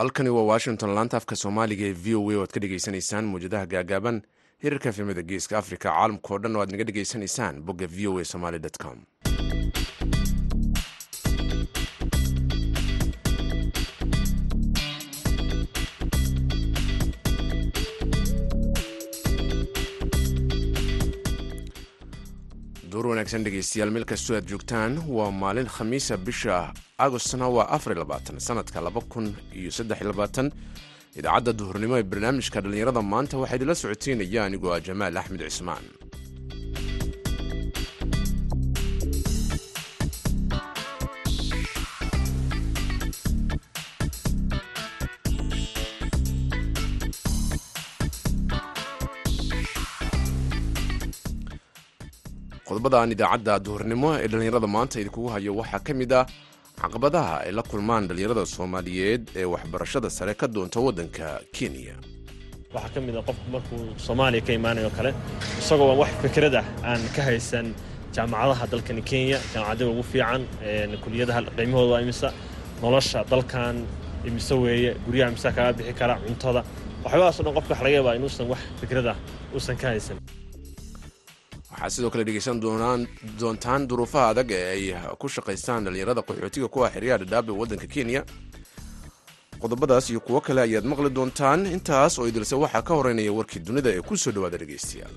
halkani waa washington. Laanta afka soomaaliga ee v o a o aad ka dhegaysanaysaan mawjadaha gaagaaban. Hirarka efemada geeska africa caalamka oo dhan oo aad naga dhegaysanaysaan bogga v o a somaly com duur wanaagsan dhegeystayaal meel kastoo aad joogtaan waa maalin khamiisa bisha agostna waa sanadka idaacadda duhurnimo ee barnaamijka dhallinyarada maanta waxaa idinla socoteynaya anigoo ah jamaal axmed cismaan qodobadaan idaacadda duhurnimo ee dhallinyarada maanta idinkugu hayo waxaa ka mid ah caqabadaha ay la kulmaan dhallinyarada soomaaliyeed ee waxbarashada sare ka doonta waddanka kenya. Waxaa ka mid a qofku markuu soomaaliya ka imaanayo kale isagoo wax fikrad ah aan ka haysan jaamacadaha dalkani kenya jaamacadada ugu fiican kuliyadaha qiimahooda imisa nolosha dalkan imise weeye guryaha imisa kaga bixi kara cuntada. Waxyaabahaasoo dhan qofka wax laga yaabaa inuusan wax fikrad ah uusan ka haysan waxaad sidoo kale dhegeysan doontaan duruufaha adag ee ay ku shaqaystaan dhallinyarada qaxootiga kuwa xeryaha dhadhaab ee waddanka kenya. Qodobadaas iyo kuwo kale ayaad maqli doontaan. Intaas oo idilse waxaa ka horeynaya warkii dunida ee ku soo dhowaada dhegeystayaal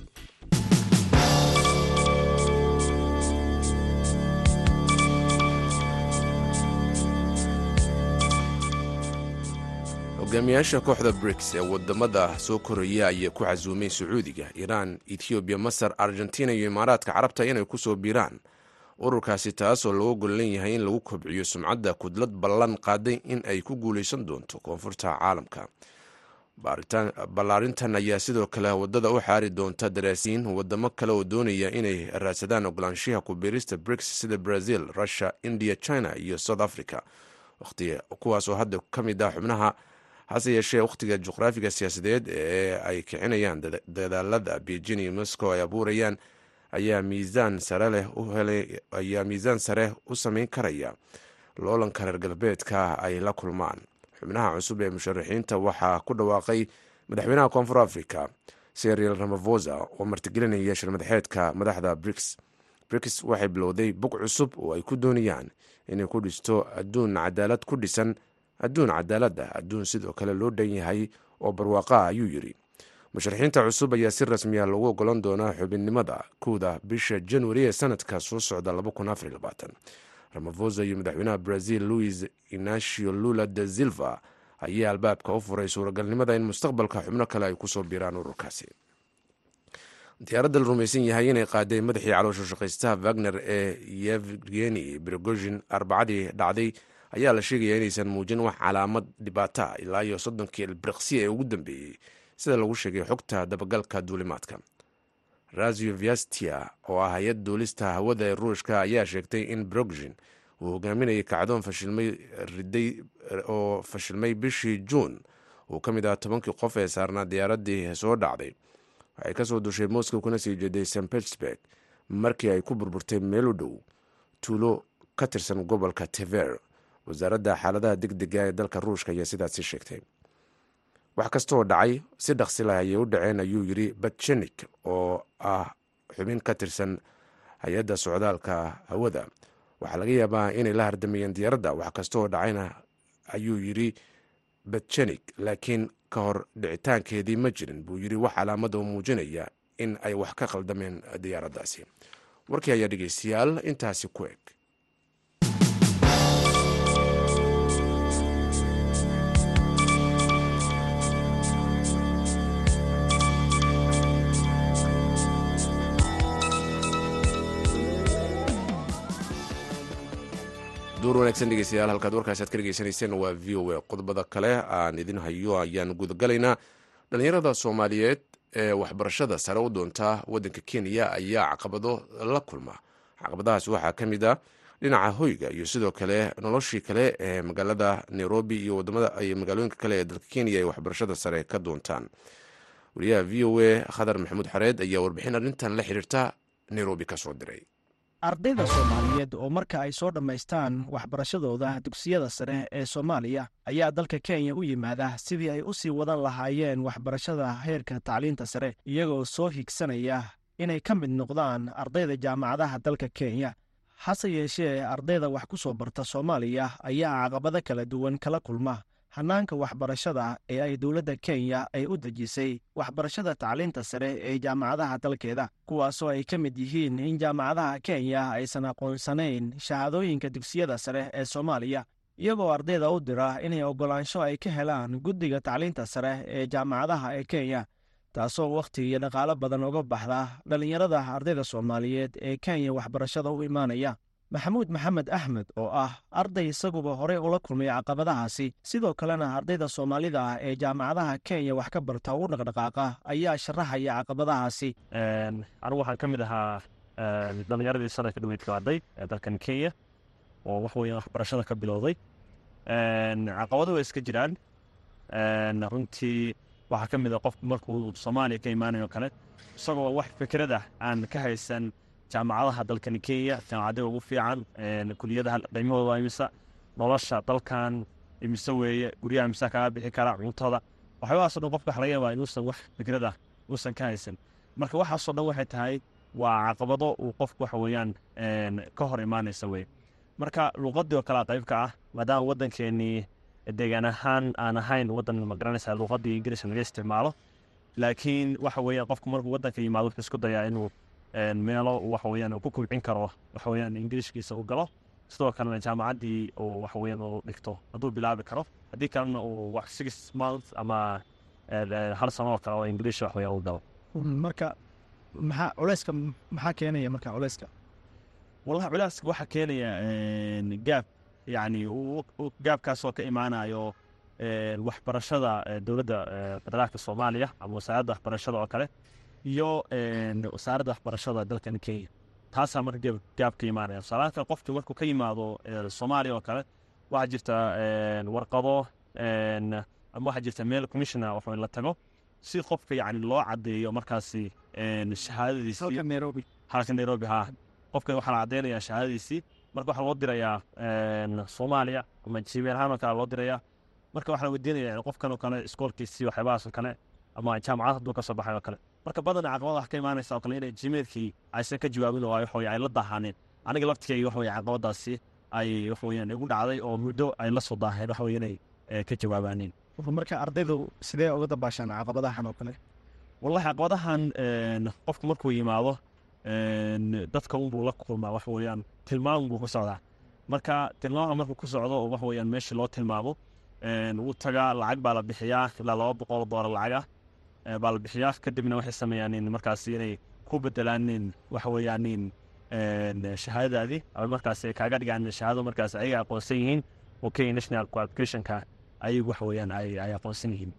hogaamiyaasha kooxda briks ee waddamada soo koraya ayaa ku casuumay sacuudiga iiraan ethoobiya masar argentina iyo imaaraadka carabta inay ku soo biiraan. Ururkaasi taasoo looga gollan yahay in lagu kobciyo sumcadda kudlad ballan qaaday in ay ku guulaysan doonto koonfurta caalamka. Ballaarintan ayaa sidoo kale waddada u xaari doonta daraasiin wadamo kale oo doonaya inay raadsadaan ogolaanshiha kubiirista briks sida brazil russia india china iyo south africa. Waqti kuwaas oo hadda ka mid ah xubnaha hase yeeshee wakhtiga juqraafiga siyaasadeed ee ay kicinayaan dadaalada beijing iyo moscow ay abuurayaan ayaa miisaan sare leh ayaa miisaan sare u sameyn karaya. Loolanka reer galbeedka ay la kulmaan. Xubnaha cusub ee musharaxiinta waxaa ku dhawaaqay madaxweynaha koonfur africa serial ramafosa oo martigelinaya shirmadaxeedka madaxda briks briks waxay bilowday bog cusub oo ay ku doonayaan inay ku dhisto adduun cadaalad ku dhisan adduun cadaalad ah adduun sidoo kale loo dhan yahay oo barwaaqa ah ayuu yidhi. Musharaxiinta cusub ayaa si rasmiya loogu ogolan doonaa xubinnimada kowda bisha januari ee sanadka soo socda ramafosa iyo madaxweynaha brazil louis inacio lula de silva ayaa albaabka u furay suuragalnimada in mustaqbalka xubno kale ay ku soo biiraan ururkaasi. Diyaaradda la rumaysan yahay inay qaaday madaxii caloosho shaqaystaha wagner ee yevgeni brigozhin arbacadii dhacday ayaa la sheegaya inaysan muujin wax calaamad dhibaata ilaa iyo soddonkii ilbriqsi ee ugu dambeeyey sida lagu sheegay xogta dabagalka duulimaadka. Razio viastia oo ah hay'ad duulista hawada ee ruushka ayaa sheegtay in brogzhin uu hogaaminayay kacdoon fashilmay riday oo fashilmay bishii juun. Uu ka mid ah tobankii qof ee saarnaa diyaaraddii soo dhacday. Waxay ka soo dushay moscow kuna sii jeeday st petersburg markii ay ku burburtay meel u dhow tuulo ka tirsan gobolka tever wasaaradda xaaladaha deg dega ee dalka ruushka ayaa sidaasi sheegtay. Wax kastaoo dhacay si dhaqsi lah ayay u dhaceen ayuu yidhi batchenik oo ah xubin ka tirsan hay'adda socdaalka hawada. Waxaa laga yaabaa inay la hardamayeen diyaaradda wax kastaoo dhacayna ayuu yidhi batchenik laakiin ka hor dhicitaankeedii ma jirin buu yidhi wax calaamada oo muujinaya in ay wax ka qaldameen diyaaraddaasi. Warkii ayaa dhegeystayaal intaasi ku eg duur wanaagsan dhegeystayaal halkaad warkaasi aad ka dhegeysanayseen waa v o a qodobada kale aan idin hayo ayaan gudagalaynaa. Dhallinyarada soomaaliyeed ee waxbarashada sare u doonta waddanka kenya ayaa caqabado la kulma. Caqabadahaas waxaa ka mid a dhinaca hoyga iyo sidoo kale noloshii kale ee magaalada nairobi iyo waddamada ay magaalooyinka kale ee dalka kenya ay waxbarashada sare ka doontaan. Wariyaha v o a khadar maxamuud xareed ayaa warbixin arrintan la xiriirta nairobi ka soo diray ardayda soomaaliyeed oo marka ay soo dhammaystaan waxbarashadooda dugsiyada sare ee soomaaliya ayaa dalka kenya u yimaada sidii ay u sii wadan lahaayeen waxbarashada heerka tacliinta sare iyagoo soo higsanaya inay ka mid noqdaan ardayda jaamacadaha dalka kenya. Hase yeeshee ardayda wax ku soo barta soomaaliya ayaa caqabado kala duwan kala kulma hannaanka waxbarashada ee ay dowladda kenya ay u dejisay waxbarashada tacliinta sare ee jaamacadaha dalkeeda kuwaasoo ay ka mid yihiin in jaamacadaha kenya aysan aqoonsanayn shahaadooyinka dugsiyada sare ee soomaaliya iyagoo ardayda u dira inay oggolaansho ay ka helaan guddiga tacliinta sare ee jaamacadaha ee kenya taasoo wakhti iyo dhaqaalo badan uga baxda dhallinyarada ardayda soomaaliyeed ee kenya waxbarashada u imaanaya maxamuud maxamed axmed oo ah arday isaguba horey ula kulmay caqabadahaasi sidoo kalena ardayda soomaalida ah ee jaamacadaha kenya wax ka barta u dhaqdhaqaaqa ayaa sharaxaya caqabadahaasi. Anigu waxaan ka mid ahaa dhallinyaradii sanadka dhaweydka arday ee dalkan kenya oo wax waxbarashada ka bilowday. Caqabado way iska jiraan. Runtii waxaa ka mid a qofku markuu soomaaliya ka imaanayo kale isagoo wax fikrad ah aan ka haysan jaamacadaha dalkani kenya jaamacadaha ugu fiican kuliyadaha qiimahooda waa imisa nolosha dalkan imise weeye guryaha imisa kaga bixi kara cuntada. Waxyaabahaasoo dhan qofka waxa laga inuusan wax fikrad ah uusan ka haysan. Marka waxaasoo dhan waxay tahay waa caqabado uu qofku waxa weeyaan ka hor imaanaysa weye marka luuqadii oo kalea qayb ka ah maadaama waddankeenii deegaan ahaan aan ahayn waddan magaranaysa luuqadii ingiriiska laga isticmaalo. Laakiin waxa weeyaan qofku markuu waddanka yimaado wuxuu isku dayaa inuu meelo waxa weeyaan uu ku kubcin karo waxa weeyaan ingiriishkiisa u galo. Sidoo kalena jaamacaddii uu waxa weeyaan uu dhigto hadduu bilaabi karo. Haddii kalena uu wax six month ama hal sano oo kale oo ingiriish wax weeyaan u galo. Marka maxaa culeyska maxaa keenaya marka culeyska wallahi culeyska waxaa keenaya gaab yacni gaabkaasoo ka imaanayo waxbarashada dowladda federaalka soomaaliya ama wasaaradda waxbarashada oo kale iyo wasaaradda waxbarashada dalkan kenya. Taasaa marka gaab ka imaanaya. Tusaalaanka qofki markuu ka yimaado soomaaliya oo kale waxaa jirta warqado ama waxaa jirta meel commissiona wax la tago si qofka yacni loo caddeeyo markaasi shahaadadiisii. Halka nairobi. Haa. Qofka waxaa la caddeynayaa shahaadadiisii. Marka waxaa loo dirayaa soomaaliya ama gmail ahaan oo kale loo dirayaa. Marka waxaa la weydiinaya qofkan oo kale iskoolkiisii waxyaabahaas oo kale ama jaamacad hadduu ka soo baxay oo kale marka badan caqabada wax ka imaanaysa oo kale inay gmailkii aysan ka jawaabin oo waxaweye ay la daahaaneen aniga laftigeyga waxaweye caqabadaasi ay waxaweyaan igu dhacday oo muddo ay la soo daaheen waxaweye inay ka jawaabaaneen marka ardaydu sidee uga dabaashaan caqabadahan oo kale? Wallahi caqabadahan qofku markuu yimaado dadka unbuu la kulmaa wax weeyaan tilmaam buu ku socdaa. Marka tilmaamka markuu ku socdo oo wax weeyaan meeshii loo tilmaamo wuu tagaa lacag baa la bixiyaa ilaa laba boqol doolar lacag baa la bixiyaa kadibna waxay sameeyaan markaasi inay ku bedelaanin waxa weeyaanin shahaadadaadii ama markaasi ay kaaga dhigaan shahaado markaasi ayaga aqoonsan yihiin oo national qualificationka ayagu waxa weeyaan ay aqoonsan yihiin.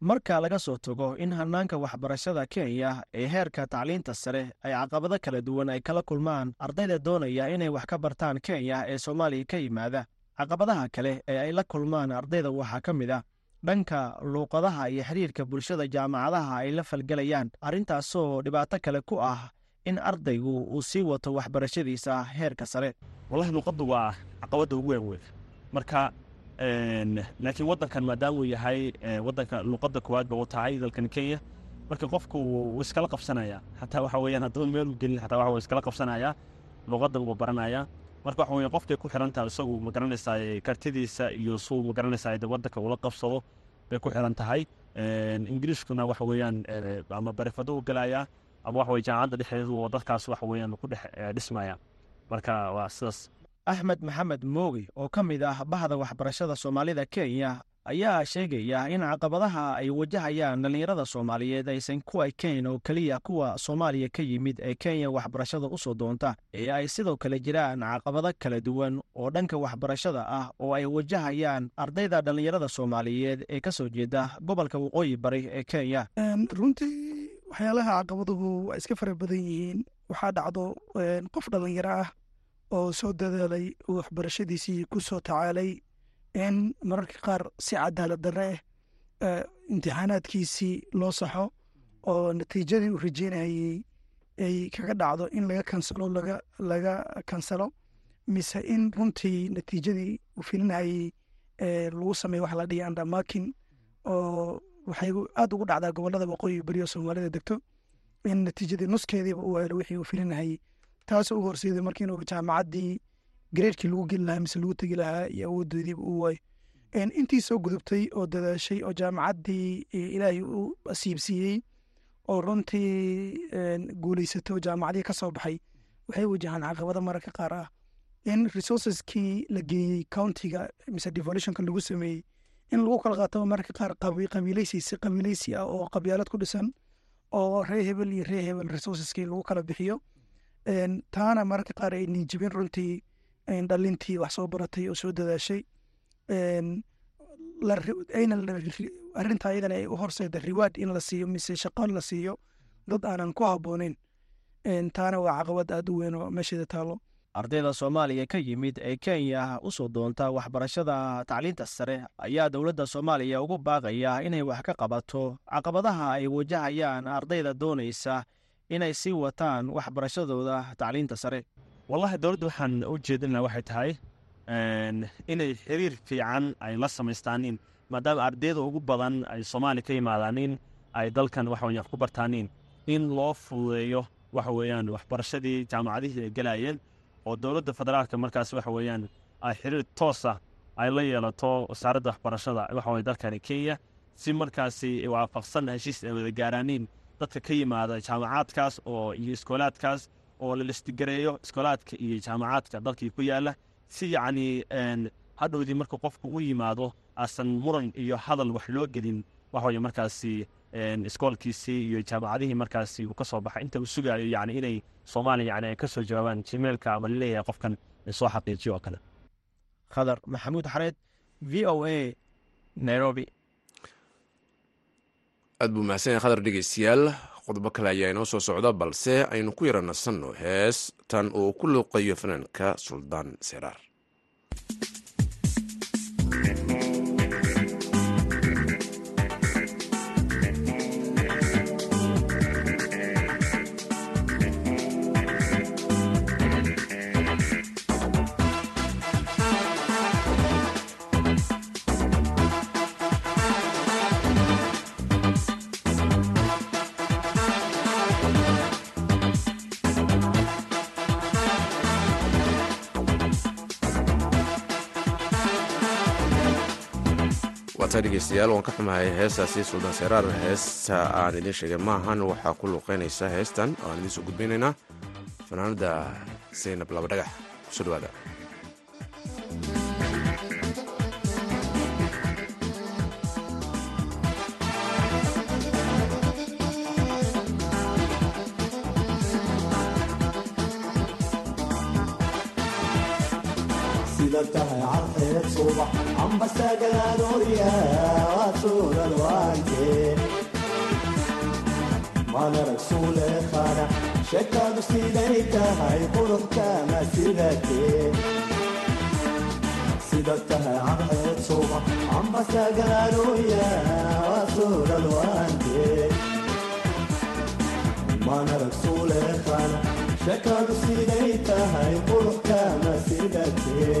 Marka laga soo tago in hannaanka waxbarashada kenya ee heerka tacliinta sare ay caqabado kala duwan ay kala kulmaan ardayda doonaya inay wax ka bartaan kenya ee soomaaliya ka yimaada caqabadaha kale ee ay la kulmaan ardayda waxaa ka mid ah dhanka luuqadaha iyo xiriirka bulshada jaamacadaha ay la falgelayaan. Arrintaasoo dhibaato kale ku ah in ardaygu uu sii wato waxbarashadiisa heerka sare. Wallahi luuqaddu waa caqabadda ugu weyn wey marka laakiin waddankan maadaama uu yahay waddanka luuqadda koowaad u tahay dalkan kenya marka qofku wuu iskala qabsanaya xataa waxa weeyaan haddaba meel u gelin xataa waxa iskala qabsanaya luuqaddan wuu baranaya marka waxa weeyaan qofkay ku xiran tahay isagu ma garanaysaa kartidiisa iyo suu ma garanaysaa de waddanka ula qabsado bay ku xiran tahay. Ingiriiskuna waxa weeyaan ama barifado u gelayaa ama waxa weye jaamacadda dhexdeedu oo dadkaas waxa weeyaan ku dhex dhismaya. Marka waa sidaas. Axmed maxamed moogi oo ka mid ah bahda waxbarashada soomaalida kenya ayaa sheegaya in caqabadaha ay wajahayaan dhallinyarada soomaaliyeed aysan ku ekayn oo keliya kuwa soomaaliya ka yimid ee kenya waxbarashada u soo doonta ee ay sidoo kale jiraan caqabado kala duwan oo dhanka waxbarashada ah oo ay wajahayaan ardayda dhallinyarada soomaaliyeed ee ka soo jeeda gobolka waqooyi bari ee kenya. Runtii waxyaalaha caqabaduhu waa iska fara badan yihiin. Waxaa dhacdo qof dhallinyaro ah oo soo dadaalay oo waxbarashadiisii ku soo tacaalay in mararka qaar si cadaalad darre ah imtixaanaadkiisii loo saxo oo natiijadii uu rajeynayey ay kaga dhacdo in laga kansalo laga kansalo mise in runtii natiijadii uu filinayay lagu sameeyo wax la dhihi andamakin oo waxay aada ugu dhacdaa gobollada waqooyi beriyo soomaalida degto in natiijadii nuskeediiba uu helo wixii uu filinayay taasoo u horseeday inuu jaamacaddii gareerkii lagu geli lahaa mise lagu tegi lahaa iyo awoodoodiiba uu waayo intii soo gudubtay oo dadaashay oo jaamacaddii ilaahay u asiibsiiyey oo runtii guuleysatay oo jaamacadihii ka soo baxay waxay wajahaan caqabada mararka qaar ah. In resourceskii la geeyey countiga mise devolutionka lagu sameeyey in lagu kala qaato mararka qaar qabiileysi si ah oo qabyaalad ku dhisan oo ree hebel iyo ree hebel resourceskii lagu kala bixiyo. Taana mararka qaar ay niijibin runtii dhalintii wax soo baratay oo soo dadaashay arintaa iyadana ay u horseeda riwaad in la siiyo mise shaqo la siiyo dad aanan ku habbooneyn taana waa caqabad aada u weyn oo meesheeda taalo. Ardayda soomaaliya ka yimid ee kenya u soo doonta waxbarashada tacliinta sare ayaa dowladda soomaaliya ugu baaqaya inay wax ka qabato. Caqabadaha ay wajahayaan ardayda doonaysa inay sii wataan waxbarashadooda tacliinta sare wallahi dowladda waxaan u jeedinaa waxay tahay inay xiriir fiican ay la samaystaanin maadaama ardayda ugu badan ay soomaaliya ka yimaadaanin ay dalkan waxa weyan wax ku bartaanin. In loo fududeeyo waxa weeyaan waxbarashadii jaamacadihii ay gelaayeen oo dowladda federaalka markaas waxa weeyaan ay xiriir toosa ay la yeelato wasaaradda waxbarashada waxa weye dalkani kenya si markaasi waafaqsan heshiis ay wada gaaraaniin dadka ka yimaada jaamacaadkaas oo iyo iskoolaadkaas oo la listigareeyo iskoolaadka iyo jaamacaadka dalkii ku yaalla si yacni hadhowdii marka qofku u yimaado aasan muran iyo hadal wax loo gelin waxa weye markaasi iskoolkiisii iyo jaamacadihii markaasi uu ka soo baxay inta uu sugaayo yani inay soomaaliya yani ay ka soo jawaabaan jimeelka ama la leeyahay qofkan soo xaqiijiyo oo kale. Khadar maxamuud xareed v o a nairobi. Aad buu mahadsan yahay khadar dhegeystayaal qodobo kale ayaa inoo soo socda balse aynu ku yara nasanno hees tan uu ku luuqayo fanaanka suldaan seraar dhegeystayaal waan ka xumahay heestaasi suldaan seraar heesta aan idiin sheegay maahan waxaa ku luuqeynaysa heestan oo aan idiin soo gudbaynaynaa fanaanada saynab laba dhagax ku soo dhawaada sheekaadu siday tahay quruxkama sida tahay cadceed suba ambasagaaroya suuralwaante manarag suuleekana sheekaadu siday tahay quruxkama sidatee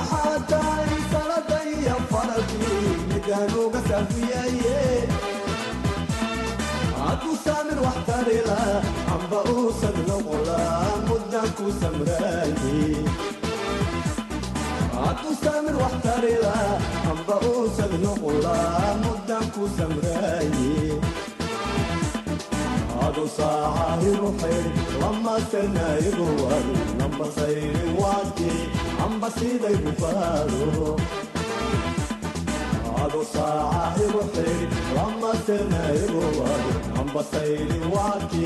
saamin wax tarila amba uusan noqola muddan ku samraaye hadduu saamin wax tarila amba uusan noqola muddan ku samraaye adu saacahiru xidh lama sanaayigu wari namba sayri waati amba siday bufaado adu saacahiru xidh lama sanaayigu wari amba sayri waati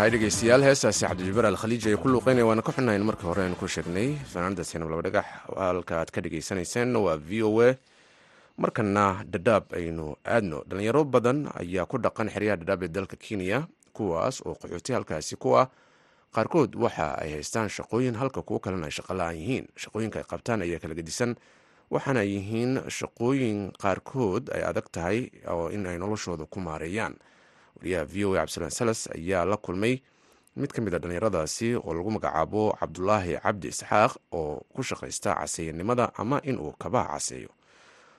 tahay dhegeystayaal heestaasi cabdijabaar alkhaliij ay ku luuqeynaya waana ka xunayn markii hore aynu ku sheegnay fanaanada sinab laba halka aad ka dhegeysaneyseen waa v o a. Markana dhadhaab aynu aadno. Dhalinyaro badan ayaa ku dhaqan xeryaha dhadhaab ee dalka kenya kuwaas oo qaxooti halkaasi ku ah qaarkood waxa ay haystaan shaqooyin halka kuwo kalena ay shaqo la'aan yihiin. Shaqooyinka ay qabtaan ayaa kala gedisan waxaana yihiin shaqooyin qaarkood ay adag tahay oo in ay noloshooda ku maareeyaan wariyaha v o a cabdisalaan salas ayaa la kulmay mid ka mid a dhallinyaradaasi oo lagu magacaabo cabdulaahi cabdi isxaaq oo ku shaqaysta caseeyanimada ama inuu kabaha caseeyo.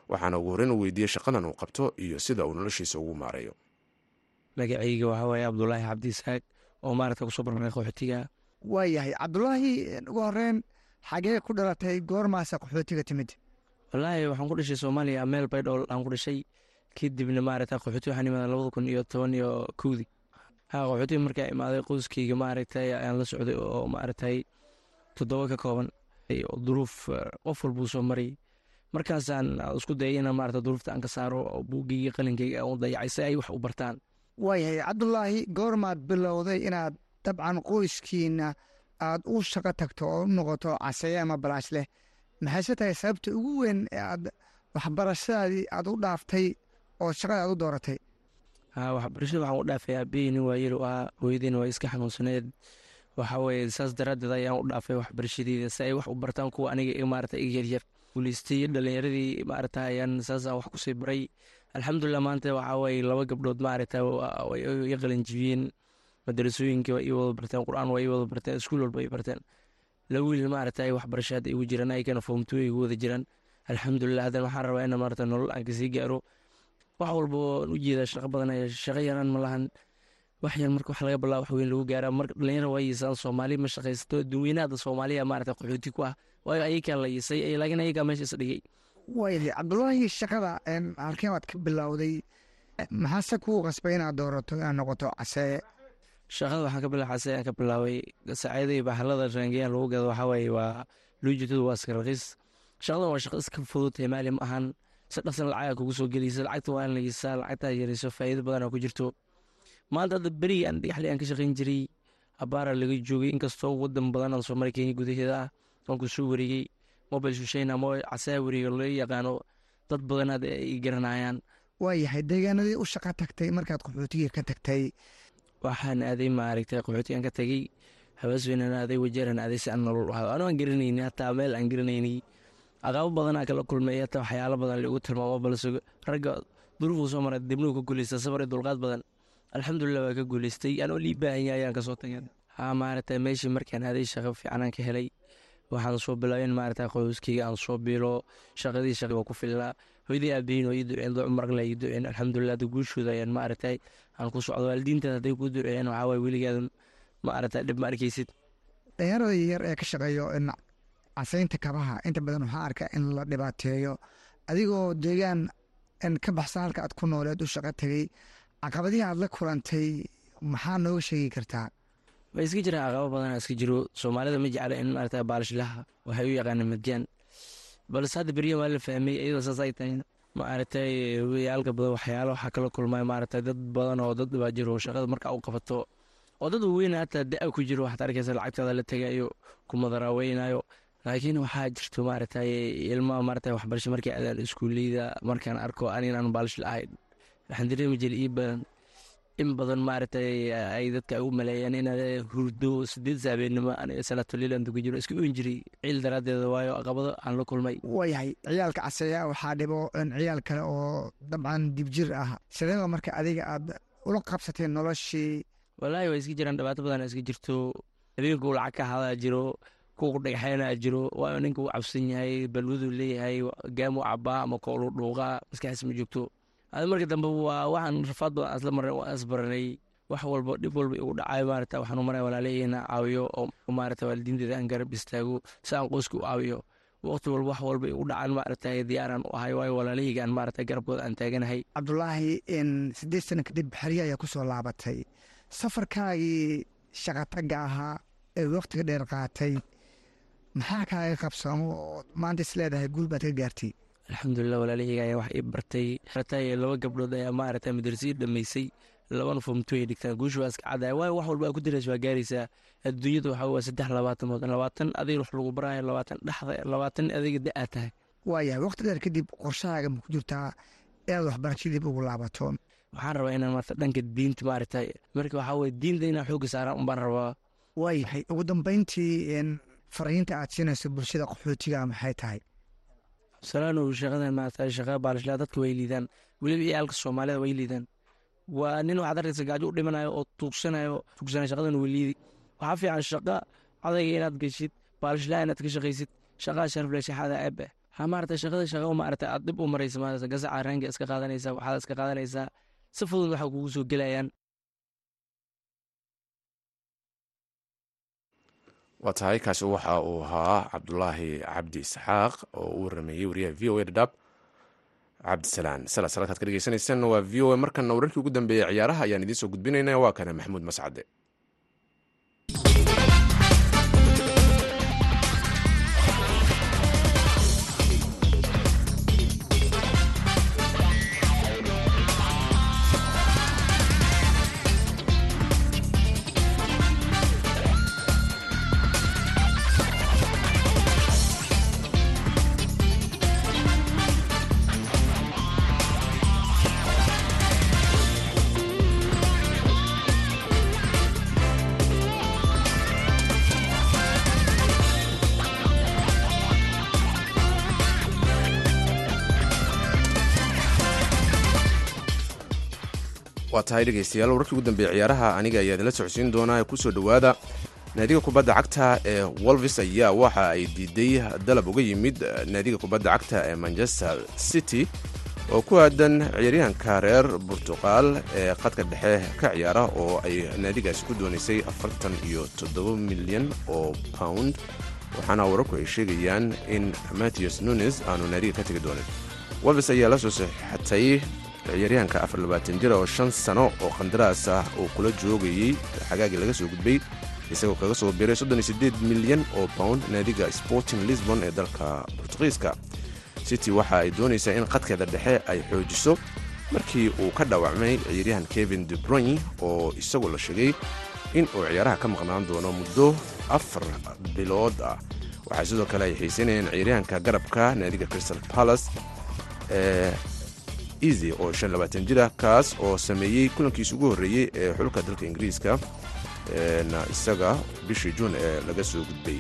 Waxaana ugu horreyn u weydiiyey shaqadan uu qabto iyo sida uu noloshiisa ugu maareeyo. Magacayga waxaa waaye cabdulaahi cabdi isxaaq oo maaragta ku soo barnay qaxootiga. Waayahay cabdulaahi ugu horeen xagee ku dhalatay goormaasa qaxootiga timid? Wallaahi waxaan ku dhashay soomaaliya meel baydhool aan ku dhashay kadibna maaragta qaxooti waxaan imaaday labada kun iyo toban iyo kowdii ha qaxootiga markaa imaaday qoyskeyga maaragtay ayaan la socday oo maaragtay toddoba ka kooban. Oo duruuf qof walbuu soo maray. Markaasaan isku dayay inaan maarata duruufta aan ka saaro buuggeyga qalinkeyga aan u dayacay si ay wax u bartaan. Waayahay cabdulaahi goormaad bilowday inaad dabcan qoyskiina aad u shaqo tagto oo u noqoto caseeye ama balaash leh. Maxayse tahay sababta ugu weyn ee aad waxbarashadaadii aad u dhaaftay oo shaqada aad u dooratay. Ha waxbarashada waxaan u dhaafay aabaheyni waa yar u ahaa hooyadeyna waa iska xanuunsaneed. Waxa weye saas daraaddeed ayaan u dhaafay waxbarashadeeda si ay wax u bartaan kuwa aniga maarata iga yaryar guuleystay dhalinyaradii maarata ayaan saasaan wax ku sii baray. Alxamdulilah maanta waxaa weye laba gabdhood maarata iga qalanjibiyeen madarasooyinka waa ii wada barteen qur'aan waa ii wada barteen iskuul walba ay barteen. Laba wiil maarata ay waxbarasho hadda igu jiraan ayagana foomtuo igu wada jiraan alxamdulilah haddana waxaan rabaa ina maarata nolol aan ka sii gaaro wax walba waan u jeedaa shaqo badan shaqo yaraan ma lahan. Wax yar marka wax laga balaa wax weyn lagu gaaraa. Marka dhalinyara waa yiisaan soomaali ma shaqaysato. Dadweynaha soomaaliya maarata qaxooti ku ah. Waayo ayakaa la yiisay laakiin ayagaa meesha is dhigay. Waayahay cabdulaahi shaqada halkeen waad ka bilowday maxaase kuu qasbay inaad doorato inaad noqoto caseeye shaqada waxaan ka bila xasee aan ka bilaabay. Saacadii bahalada raangeyaan lagu gado waxaa waaye waa luujitadu waa iska raqiis. Shaqadan waa shaqo iska fudud maali ma ahan si dhaqsan lacaga kugu soo gelaysa lacagta waa in la yisaa lacagtaa yarayso faa'iido badan oo ku jirto. Maanta hadda berigii aan dhagaxli aan ka shaqayn jiray abaara laga joogay inkastoo wadan badan aan soo maray kenya gudaheeda ah waan ku soo wareegay mobile shushayna ama casaa wareega loo yaqaano dad badan hadda ay garanayaan. Waayahay deegaanadii u shaqa tagtay markaad qaxootiga ka tagtay. Waxaan aaday maaragtay qaxootigan ka tagay habaasweynaan aaday wajeeran aaday si aan nolol ahaa anoo aan garanayni hataa meel aan garanayni aqaabo badanaa kala kulmay hataa waxyaalo badan lagu tilmaamo balse ragga duruufuu soo maray dibnuhu ka guuleysta sabar dulqaad badan. Alxamdulilah waa ka guuleystay. Anoo lii ayaan ka soo tagay ha maaragtay meeshii markaan aaday shaqo fiicanaan ka helay waxaan soo bilaabay in maarata qoyskeyga aan soo biilo shaqadii shaqi waa ku filnaa. Hooyadii aabahiin oo ii duceen marle ii duceen. Alxamdulilah hadda guushooda ayaan maaragtay aan ku socdo waalidiintaas hadday ku duceeyeen waxaa waye weligaada maarata dhib ma arkaysid. Dhalinyarada yar ee ka shaqeeyo casaynta kabaha. Inta badan waxaa arkaa in la dhibaateeyo. Adigoo deegaan ka baxsan halka aad ku nooleed u shaqo tegey caqabadihii aad la kulantay maxaa nooga sheegi kartaa? Way iska jiraan caqabo badan iska jiro soomaalida ma jecla in maarata baalashlaha waxay u yaqaana madjaan balse hadda beryan waa la fahmay iyadoo saas ay tahay maaragtay weyaalka badan waxyaalo waxaa kala kulmay maaragtay dad badan oo dad baa jiro shaqada markaa u qabato. Oo dad waaweyn hataa da ku jiro waxaad arkaysa lacagtaada la tegayo kumadaraaweynaayo laakiin waxaa jirto maaragtay ilmaha maaragtay waxbarasho markii aadaan iskuuleyda markaan arko aninaan baalish la-ahayn waxaan dareemi jiray ii badan in badan maaragtay ay dadka ay u maleeyaan inaad hurdo sideed saabeenimo aniga salaatoliilan dugu jiro iska oyn jiray ciil daraaddeeda waayo caqabado aan la kulmay. Waayahay ciyaalka caseeya waxaa dhibo ciyaal kale oo dabcan dibjir ah. Sideeba marka adiga aad ula qabsatay noloshii? Walaahi waa iska jiraan dhibaato badan iska jirto. Habeenkuu lacag ka hadaa jiro kuwa dhagaxeynaa jiro. Waayo ninka uu cabsan yahay balwaduu leeyahay gaamuu cabaa ama koolu dhuuqaa. Maskaxdiis ma joogto. Adi marka dambe waa waxaan rafaad badan asla marnay waan asbaranay wax walba dhib walba igu dhacayo maarata waxaan u maraya walaalaheyna caawiyo oo maarata waalidiinteeda aan garab istaago si aan qoyska u caawiyo. Waqti walba wax walba igu dhacaan maarata diyaaraan u ahay waayo walaalaheygaan maarata garabkooda aan taaganahay. Cabdulaahi sideed sana kadib xerya ayaa ku soo laabatay. Safarkaagii shaqatagga ahaa ee waqtiga dheer qaatay maxaa kaaga qabsamo oo maanta is leedahay guul baad ka gaartay. Alxamdulilah walaalaheyga ayaa wax ii bartay. Bartay laba gabdhood ayaa maarata madrasii dhammaysay. Labana fomtu ay dhigtaan. Guusha waa iska cadaya waayo wax walba aa ku daraysa waa gaaraysaa. Adduunyada waxaa waa saddex labaatanood labaatan adiga wax lagu baraayo labaatan dhexda labaatan adiga da'aa tahay. Waayahay waqti dheer kadib qorshahaaga ma ku jirtaa inaad waxbarashadib ugu laabato. Waxaan rabaa inaan maarata dhanka diinta maaragtay. Marka waxaa weye diinta inaan xoogga saaraan unbaan rabaa. Waayahay ugu dambeyntii fariinta aad siinayso bulshada qaxootiga maxay tahay? Salaanow shaqadan maarata shaqa baalashlaa dadka way liidaan. Weliba ciyaalka soomaalida way liidaan. Waa nin waxaad arkaysa gaajo u dhimanayo oo tuugsanayo tuugsanay shaqadan way liidi. Waxaa fiican shaqa adayga inaad geshid baalashlaa inaad ka shaqaysid shaqaa sharafle shaxaada aabe ha maarata shaqada shaqa maarata aad dib u maraysa maarata gasaca raanka iska qaadanaysaa waxaad iska qaadanaysaa. Si fudud waxay kugu soo gelayaan waa tahay kaasi waxa uu ahaa cabdulaahi cabdi isxaaq oo uu warameeyey wariyaha v o a dhadhaab cabdisalaan salas halkaad ka dhegeysanaysaan waa v o a markana wararkii ugu dambeeyey ciyaaraha ayaan idiin soo gudbinayna waa kana maxamuud mascade waa tahay dhegeystayaal wararkii ugu dambeeyey ciyaaraha aniga ayaa idinla socodsiin doonaa ku soo dhowaada naadiga kubadda cagta ee wolvis ayaa waxa ay diiday dalab uga yimid naadiga kubadda cagta ee manchester city oo ku aadan ciyaaryahanka reer burtuqaal ee qadka dhexe ka ciyaara oo ay naadigaasi ku doonaysay afartan iyo toddoba milyan oo pound waxaana wararku ay sheegayaan in matthews nunes aanu naadiga ka tegi doonin. Wolvis ayaa la soo saxiixatay ciyaaryahanka afar labaatan jira oo shan sano oo qandaraas ah uu kula joogayey xagaagii laga soo gudbay isagoo kaga soo biray soddon iyo siddeed milyan oo pound naadiga sporting lisbon ee dalka bortugiiska city waxa ay doonaysaa in qadkeeda dhexe ay xoojiso markii uu ka dhaawacmay ciyaaryahan kevin debroyn oo isagu la sheegay in uu ciyaaraha ka maqnaan doono muddo afar bilood ah. Waxaa sidoo kale ay xiisanayeen ciyaaryahanka garabka naadiga crystal palace ee easy oo shan labaatan jir ah kaas oo sameeyey kulankiisa ugu horreeyey ee xulka dalka ingiriiska isaga bishii juun ee laga soo gudbay.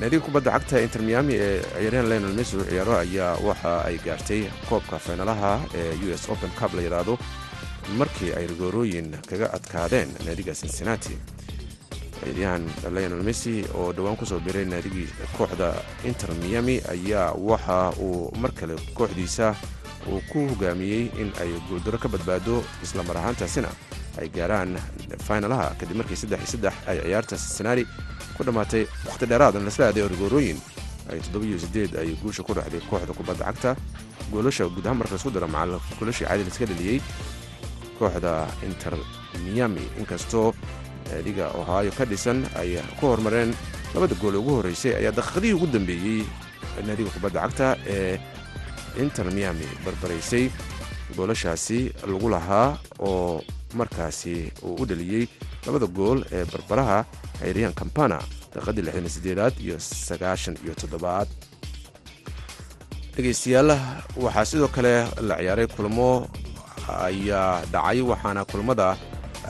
Naadiga kubadda cagta inter miami ee ciyaaryahan lionel messi ciyaaro ayaa waxa ay gaartay koobka faynalaha ee u s open cup la yidhaahdo markii ay rigoorooyin kaga adkaadeen naadiga cincinnati. Ciidyahan lionel messi oo dhowaan ku soo biray naadigii kooxda inter miami ayaa waxa uu mar kale kooxdiisa uu ku hogaamiyey in ay guuldaro ka badbaado isla mar ahaantaasina ay gaaraan faynalaha kadib markii saddex iyo saddex ay ciyaarta cincinnati ku dhammaatay wakhti dheeraadan lasla aaday orgoorooyin ay toddobiyo siddeed ay guusha ku dhexday kooxda kubadda cagta. Goolasha guud marka la isku daro macal goolashii caadi laska dhaliyey kooxda inter miami. Inkastoo naadiga ohio ka dhisan ay ku horumareen labada gool ugu horreysay ayaa daqiiqadihii ugu dambeeyey naadiga kubadda cagta ee inter miami barbaraysay goolashaasi lagu lahaa oo markaasi uu u dhaliyey labada gool ee barbaraha xayriyan kampana daqiiqadii lixdan sideedaad iyo sagaashan iyo toddobaad. Dhegaystayaal waxaa sidoo kale la ciyaaray kulmo ayaa dhacay waxaana kulmada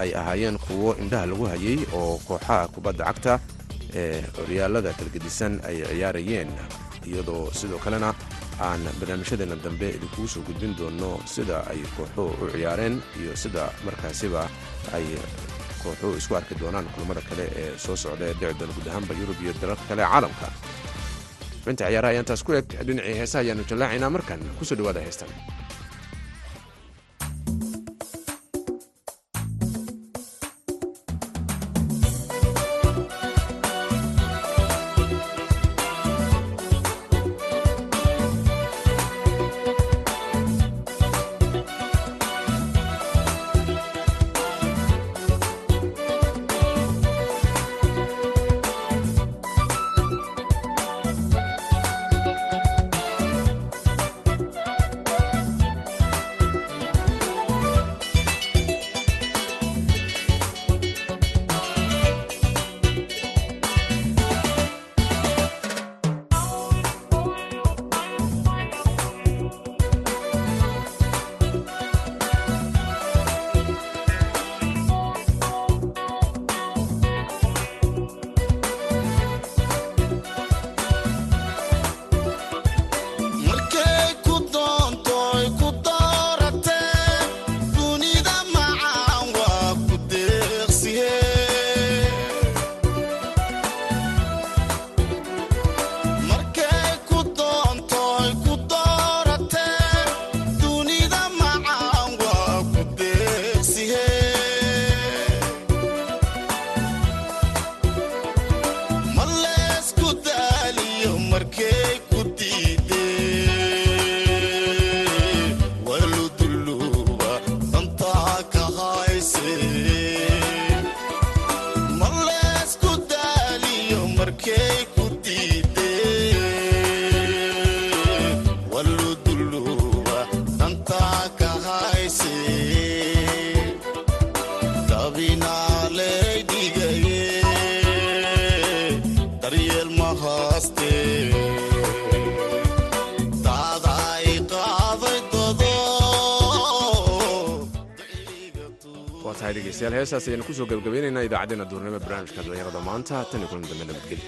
ay ahaayeen kuwo indhaha lagu hayay oo kooxaha kubadda cagta ee horyaalada kalgedisan ay ciyaarayeen iyadoo sidoo kalena aan barnaamijyadeena dambe idinkugu soo gudbin doonno sida ay kooxuhu u ciyaareen iyo sida markaasiba ay kooxuhu isku arki doonaan kulmada kale ee soo socda ee dhici doona guud ahaanba yurub iyo dalalka kale caalamka. Xubinta ciyaaraha ayaan taas ku eg dhinacii heesaha ayaanu jallaacaynaa markan ku soo dhawaada heestan heestaas ayaynu ku soo gabagabaynaynaa idaacaddeenna duurnimo barnaamijka dhallinyarada maanta tan kulan dambe nabadgelyo